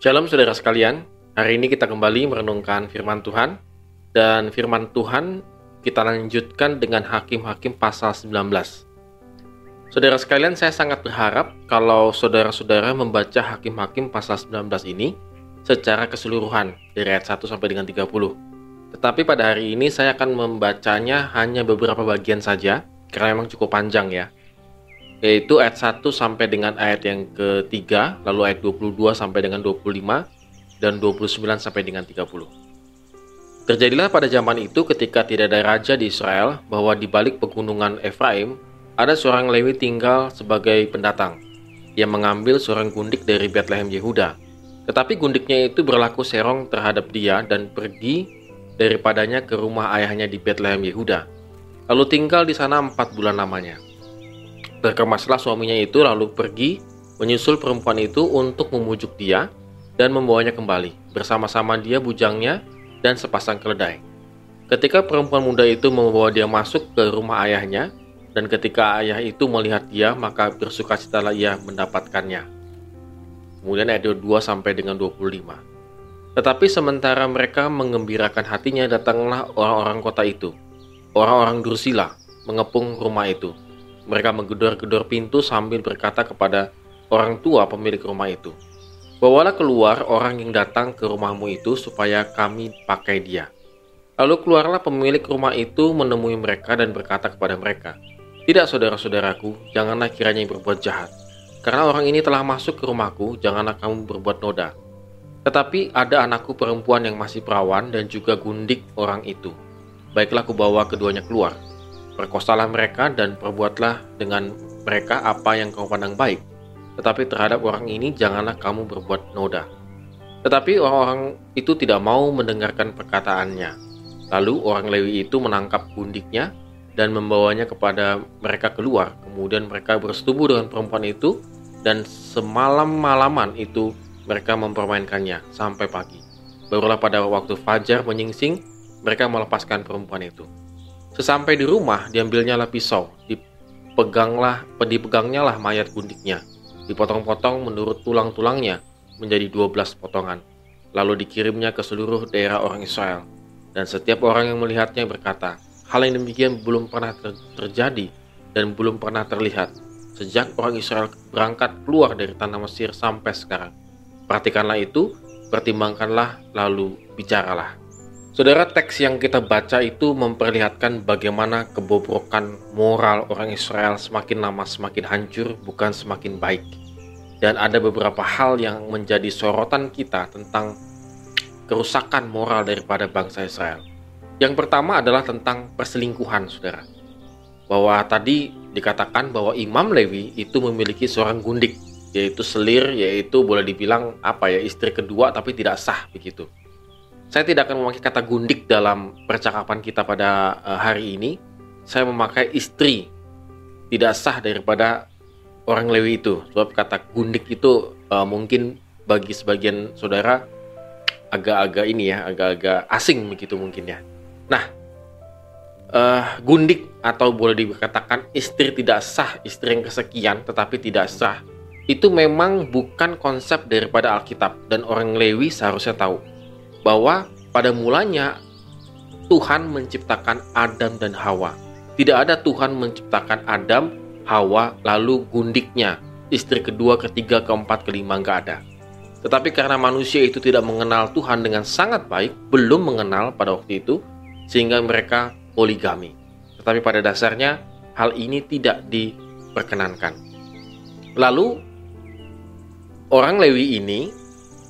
Shalom saudara sekalian, hari ini kita kembali merenungkan firman Tuhan dan firman Tuhan kita lanjutkan dengan Hakim-Hakim pasal 19. Saudara sekalian, saya sangat berharap kalau saudara-saudara membaca Hakim-Hakim pasal 19 ini secara keseluruhan dari ayat 1 sampai dengan 30. Tetapi pada hari ini saya akan membacanya hanya beberapa bagian saja karena memang cukup panjang ya yaitu ayat 1 sampai dengan ayat yang ketiga, lalu ayat 22 sampai dengan 25, dan 29 sampai dengan 30. Terjadilah pada zaman itu ketika tidak ada raja di Israel bahwa di balik pegunungan Efraim ada seorang Lewi tinggal sebagai pendatang. Ia mengambil seorang gundik dari Bethlehem Yehuda. Tetapi gundiknya itu berlaku serong terhadap dia dan pergi daripadanya ke rumah ayahnya di Bethlehem Yehuda. Lalu tinggal di sana empat bulan lamanya. Berkemaslah suaminya itu lalu pergi menyusul perempuan itu untuk memujuk dia dan membawanya kembali bersama-sama dia bujangnya dan sepasang keledai. Ketika perempuan muda itu membawa dia masuk ke rumah ayahnya dan ketika ayah itu melihat dia maka bersukacitalah ia mendapatkannya. Kemudian ayat 2 sampai dengan 25. Tetapi sementara mereka mengembirakan hatinya datanglah orang-orang kota itu. Orang-orang Drusila mengepung rumah itu mereka menggedor-gedor pintu sambil berkata kepada orang tua pemilik rumah itu, Bawalah keluar orang yang datang ke rumahmu itu supaya kami pakai dia. Lalu keluarlah pemilik rumah itu menemui mereka dan berkata kepada mereka, Tidak saudara-saudaraku, janganlah kiranya berbuat jahat. Karena orang ini telah masuk ke rumahku, janganlah kamu berbuat noda. Tetapi ada anakku perempuan yang masih perawan dan juga gundik orang itu. Baiklah kubawa keduanya keluar. Perkosalah mereka dan perbuatlah dengan mereka apa yang kau pandang baik. Tetapi terhadap orang ini janganlah kamu berbuat noda. Tetapi orang-orang itu tidak mau mendengarkan perkataannya. Lalu orang Lewi itu menangkap gundiknya dan membawanya kepada mereka keluar. Kemudian mereka bersetubuh dengan perempuan itu dan semalam-malaman itu mereka mempermainkannya sampai pagi. Barulah pada waktu fajar menyingsing, mereka melepaskan perempuan itu. Sesampai di rumah, diambilnya lah pisau, dipeganglah, dipegangnya lah mayat gundiknya, dipotong-potong menurut tulang-tulangnya menjadi 12 potongan, lalu dikirimnya ke seluruh daerah orang Israel. Dan setiap orang yang melihatnya berkata, hal yang demikian belum pernah ter terjadi dan belum pernah terlihat sejak orang Israel berangkat keluar dari tanah Mesir sampai sekarang. Perhatikanlah itu, pertimbangkanlah, lalu bicaralah. Saudara, teks yang kita baca itu memperlihatkan bagaimana kebobrokan moral orang Israel semakin lama semakin hancur, bukan semakin baik. Dan ada beberapa hal yang menjadi sorotan kita tentang kerusakan moral daripada bangsa Israel. Yang pertama adalah tentang perselingkuhan, saudara. Bahwa tadi dikatakan bahwa Imam Lewi itu memiliki seorang gundik, yaitu selir, yaitu boleh dibilang apa ya istri kedua tapi tidak sah begitu. Saya tidak akan memakai kata gundik dalam percakapan kita pada uh, hari ini. Saya memakai istri tidak sah daripada orang Lewi itu. Sebab kata gundik itu uh, mungkin bagi sebagian saudara agak-agak ini ya, agak-agak asing begitu mungkin ya. Nah, uh, gundik atau boleh dikatakan istri tidak sah, istri yang kesekian tetapi tidak sah, itu memang bukan konsep daripada Alkitab dan orang Lewi seharusnya tahu bahwa pada mulanya Tuhan menciptakan Adam dan Hawa. Tidak ada Tuhan menciptakan Adam, Hawa, lalu gundiknya, istri kedua, ketiga, keempat, kelima, nggak ada. Tetapi karena manusia itu tidak mengenal Tuhan dengan sangat baik, belum mengenal pada waktu itu, sehingga mereka poligami. Tetapi pada dasarnya, hal ini tidak diperkenankan. Lalu, orang Lewi ini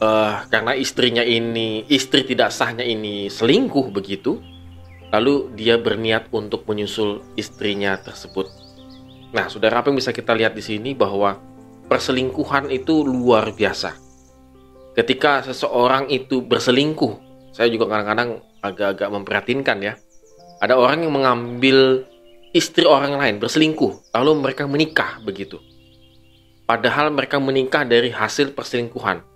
uh, karena istrinya ini istri tidak sahnya ini selingkuh begitu lalu dia berniat untuk menyusul istrinya tersebut. Nah saudara apa yang bisa kita lihat di sini bahwa perselingkuhan itu luar biasa. Ketika seseorang itu berselingkuh saya juga kadang-kadang agak-agak memprihatinkan ya. Ada orang yang mengambil istri orang lain berselingkuh lalu mereka menikah begitu. Padahal mereka menikah dari hasil perselingkuhan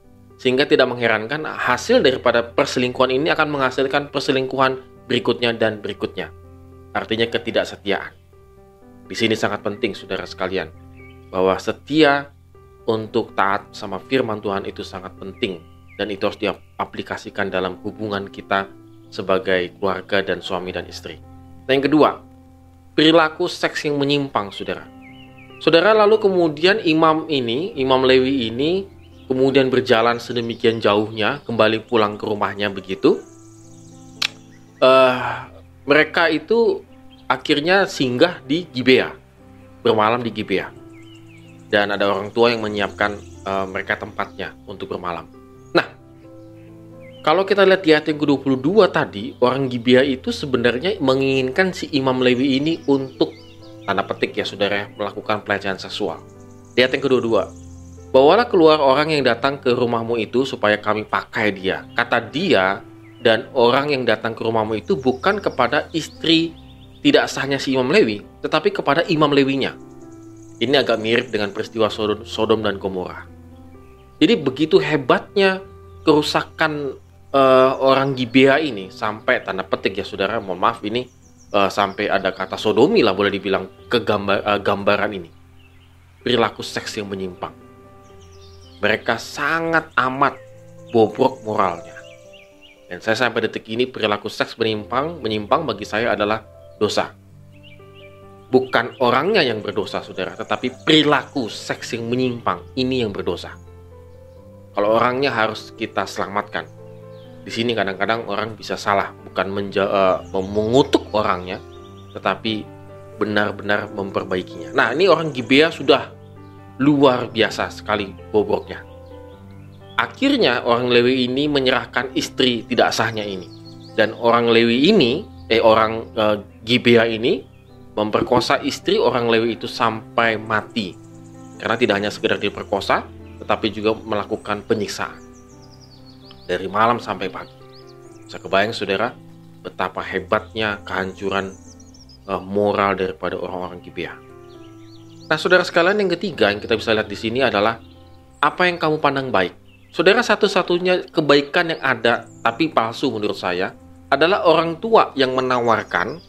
sehingga tidak mengherankan hasil daripada perselingkuhan ini akan menghasilkan perselingkuhan berikutnya dan berikutnya. Artinya ketidaksetiaan. Di sini sangat penting saudara sekalian bahwa setia untuk taat sama firman Tuhan itu sangat penting dan itu harus diaplikasikan dalam hubungan kita sebagai keluarga dan suami dan istri. Dan yang kedua, perilaku seks yang menyimpang, saudara. Saudara lalu kemudian imam ini, imam Lewi ini kemudian berjalan sedemikian jauhnya kembali pulang ke rumahnya begitu. Uh, mereka itu akhirnya singgah di Gibea, bermalam di Gibea. Dan ada orang tua yang menyiapkan uh, mereka tempatnya untuk bermalam. Nah, kalau kita lihat di ayat yang ke-22 tadi, orang Gibea itu sebenarnya menginginkan si Imam Lewi ini untuk tanda petik ya saudara melakukan pelecehan seksual. Di ayat yang kedua, bawalah keluar orang yang datang ke rumahmu itu supaya kami pakai dia. Kata dia dan orang yang datang ke rumahmu itu bukan kepada istri tidak sahnya si Imam Lewi, tetapi kepada Imam Lewinya. Ini agak mirip dengan peristiwa Sodom dan Gomora. Jadi begitu hebatnya kerusakan uh, orang Gibea ini sampai tanda petik ya saudara, mohon maaf ini uh, sampai ada kata sodomi lah boleh dibilang ke gambar, uh, gambaran ini. Perilaku seks yang menyimpang. Mereka sangat amat bobrok moralnya. Dan saya sampai detik ini perilaku seks menyimpang menyimpang bagi saya adalah dosa. Bukan orangnya yang berdosa, saudara, tetapi perilaku seks yang menyimpang ini yang berdosa. Kalau orangnya harus kita selamatkan. Di sini kadang-kadang orang bisa salah, bukan menja uh, mengutuk orangnya, tetapi benar-benar memperbaikinya. Nah, ini orang Gibea sudah luar biasa sekali bobroknya. Akhirnya orang Lewi ini menyerahkan istri tidak sahnya ini. Dan orang Lewi ini, eh orang uh, Gibea ini memperkosa istri orang Lewi itu sampai mati. Karena tidak hanya sekedar diperkosa, tetapi juga melakukan penyiksaan. Dari malam sampai pagi. Saya kebayang saudara, betapa hebatnya kehancuran uh, moral daripada orang-orang Gibea. Nah, saudara sekalian yang ketiga yang kita bisa lihat di sini adalah apa yang kamu pandang baik. Saudara satu-satunya kebaikan yang ada tapi palsu menurut saya adalah orang tua yang menawarkan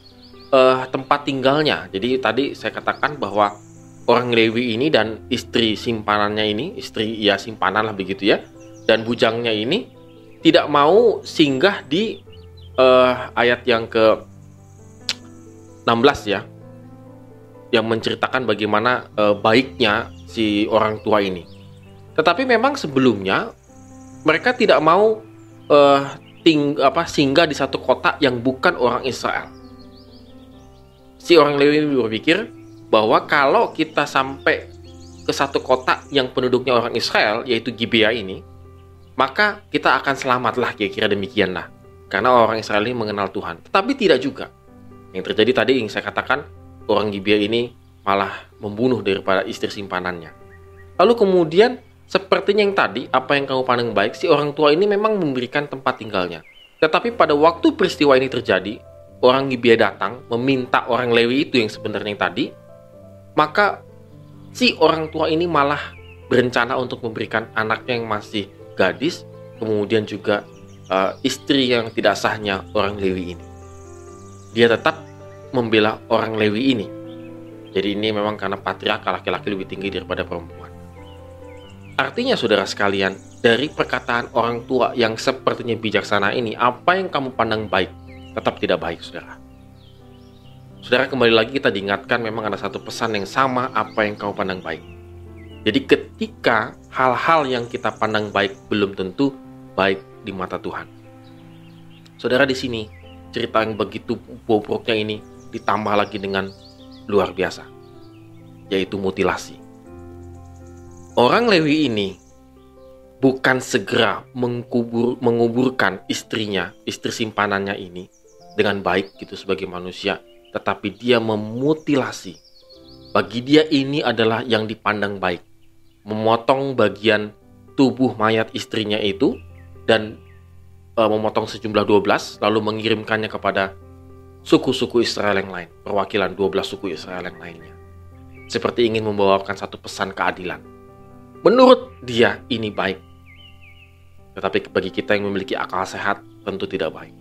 uh, tempat tinggalnya. Jadi tadi saya katakan bahwa orang Lewi ini dan istri simpanannya ini, istri ya simpanan lah begitu ya, dan bujangnya ini tidak mau singgah di uh, ayat yang ke 16 ya, yang menceritakan bagaimana uh, baiknya si orang tua ini. Tetapi memang sebelumnya mereka tidak mau uh, ting apa singgah di satu kota yang bukan orang Israel si orang Lewi berpikir bahwa kalau kita sampai ke satu kota yang penduduknya orang Israel, yaitu Gibea ini, maka kita akan selamatlah kira-kira demikianlah. Karena orang Israel ini mengenal Tuhan. Tetapi tidak juga. Yang terjadi tadi yang saya katakan, orang Gibea ini malah membunuh daripada istri simpanannya. Lalu kemudian, sepertinya yang tadi, apa yang kamu pandang baik, si orang tua ini memang memberikan tempat tinggalnya. Tetapi pada waktu peristiwa ini terjadi, orang Gibea datang meminta orang Lewi itu yang sebenarnya yang tadi, maka si orang tua ini malah berencana untuk memberikan anaknya yang masih gadis, kemudian juga uh, istri yang tidak sahnya orang Lewi ini. Dia tetap membela orang Lewi ini. Jadi ini memang karena patriarkal laki-laki lebih tinggi daripada perempuan. Artinya saudara sekalian, dari perkataan orang tua yang sepertinya bijaksana ini, apa yang kamu pandang baik tetap tidak baik, saudara. Saudara, kembali lagi kita diingatkan memang ada satu pesan yang sama apa yang kau pandang baik. Jadi ketika hal-hal yang kita pandang baik belum tentu baik di mata Tuhan. Saudara di sini, cerita yang begitu bobroknya ini ditambah lagi dengan luar biasa, yaitu mutilasi. Orang Lewi ini bukan segera mengkubur, menguburkan istrinya, istri simpanannya ini, dengan baik gitu sebagai manusia, tetapi dia memutilasi. Bagi dia ini adalah yang dipandang baik. Memotong bagian tubuh mayat istrinya itu dan e, memotong sejumlah 12 lalu mengirimkannya kepada suku-suku Israel yang lain, perwakilan 12 suku Israel yang lainnya. Seperti ingin membawakan satu pesan keadilan. Menurut dia ini baik. Tetapi bagi kita yang memiliki akal sehat tentu tidak baik.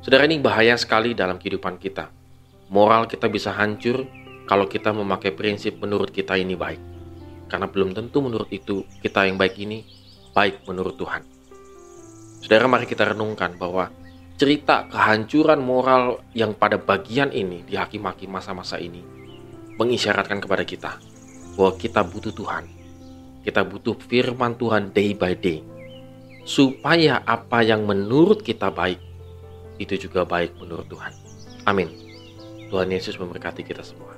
Saudara ini bahaya sekali dalam kehidupan kita. Moral kita bisa hancur kalau kita memakai prinsip menurut kita ini baik. Karena belum tentu menurut itu kita yang baik ini baik menurut Tuhan. Saudara, mari kita renungkan bahwa cerita kehancuran moral yang pada bagian ini di hakim-hakim masa-masa ini mengisyaratkan kepada kita bahwa kita butuh Tuhan. Kita butuh firman Tuhan day by day. Supaya apa yang menurut kita baik, itu juga baik menurut Tuhan. Amin. Tuhan Yesus memberkati kita semua.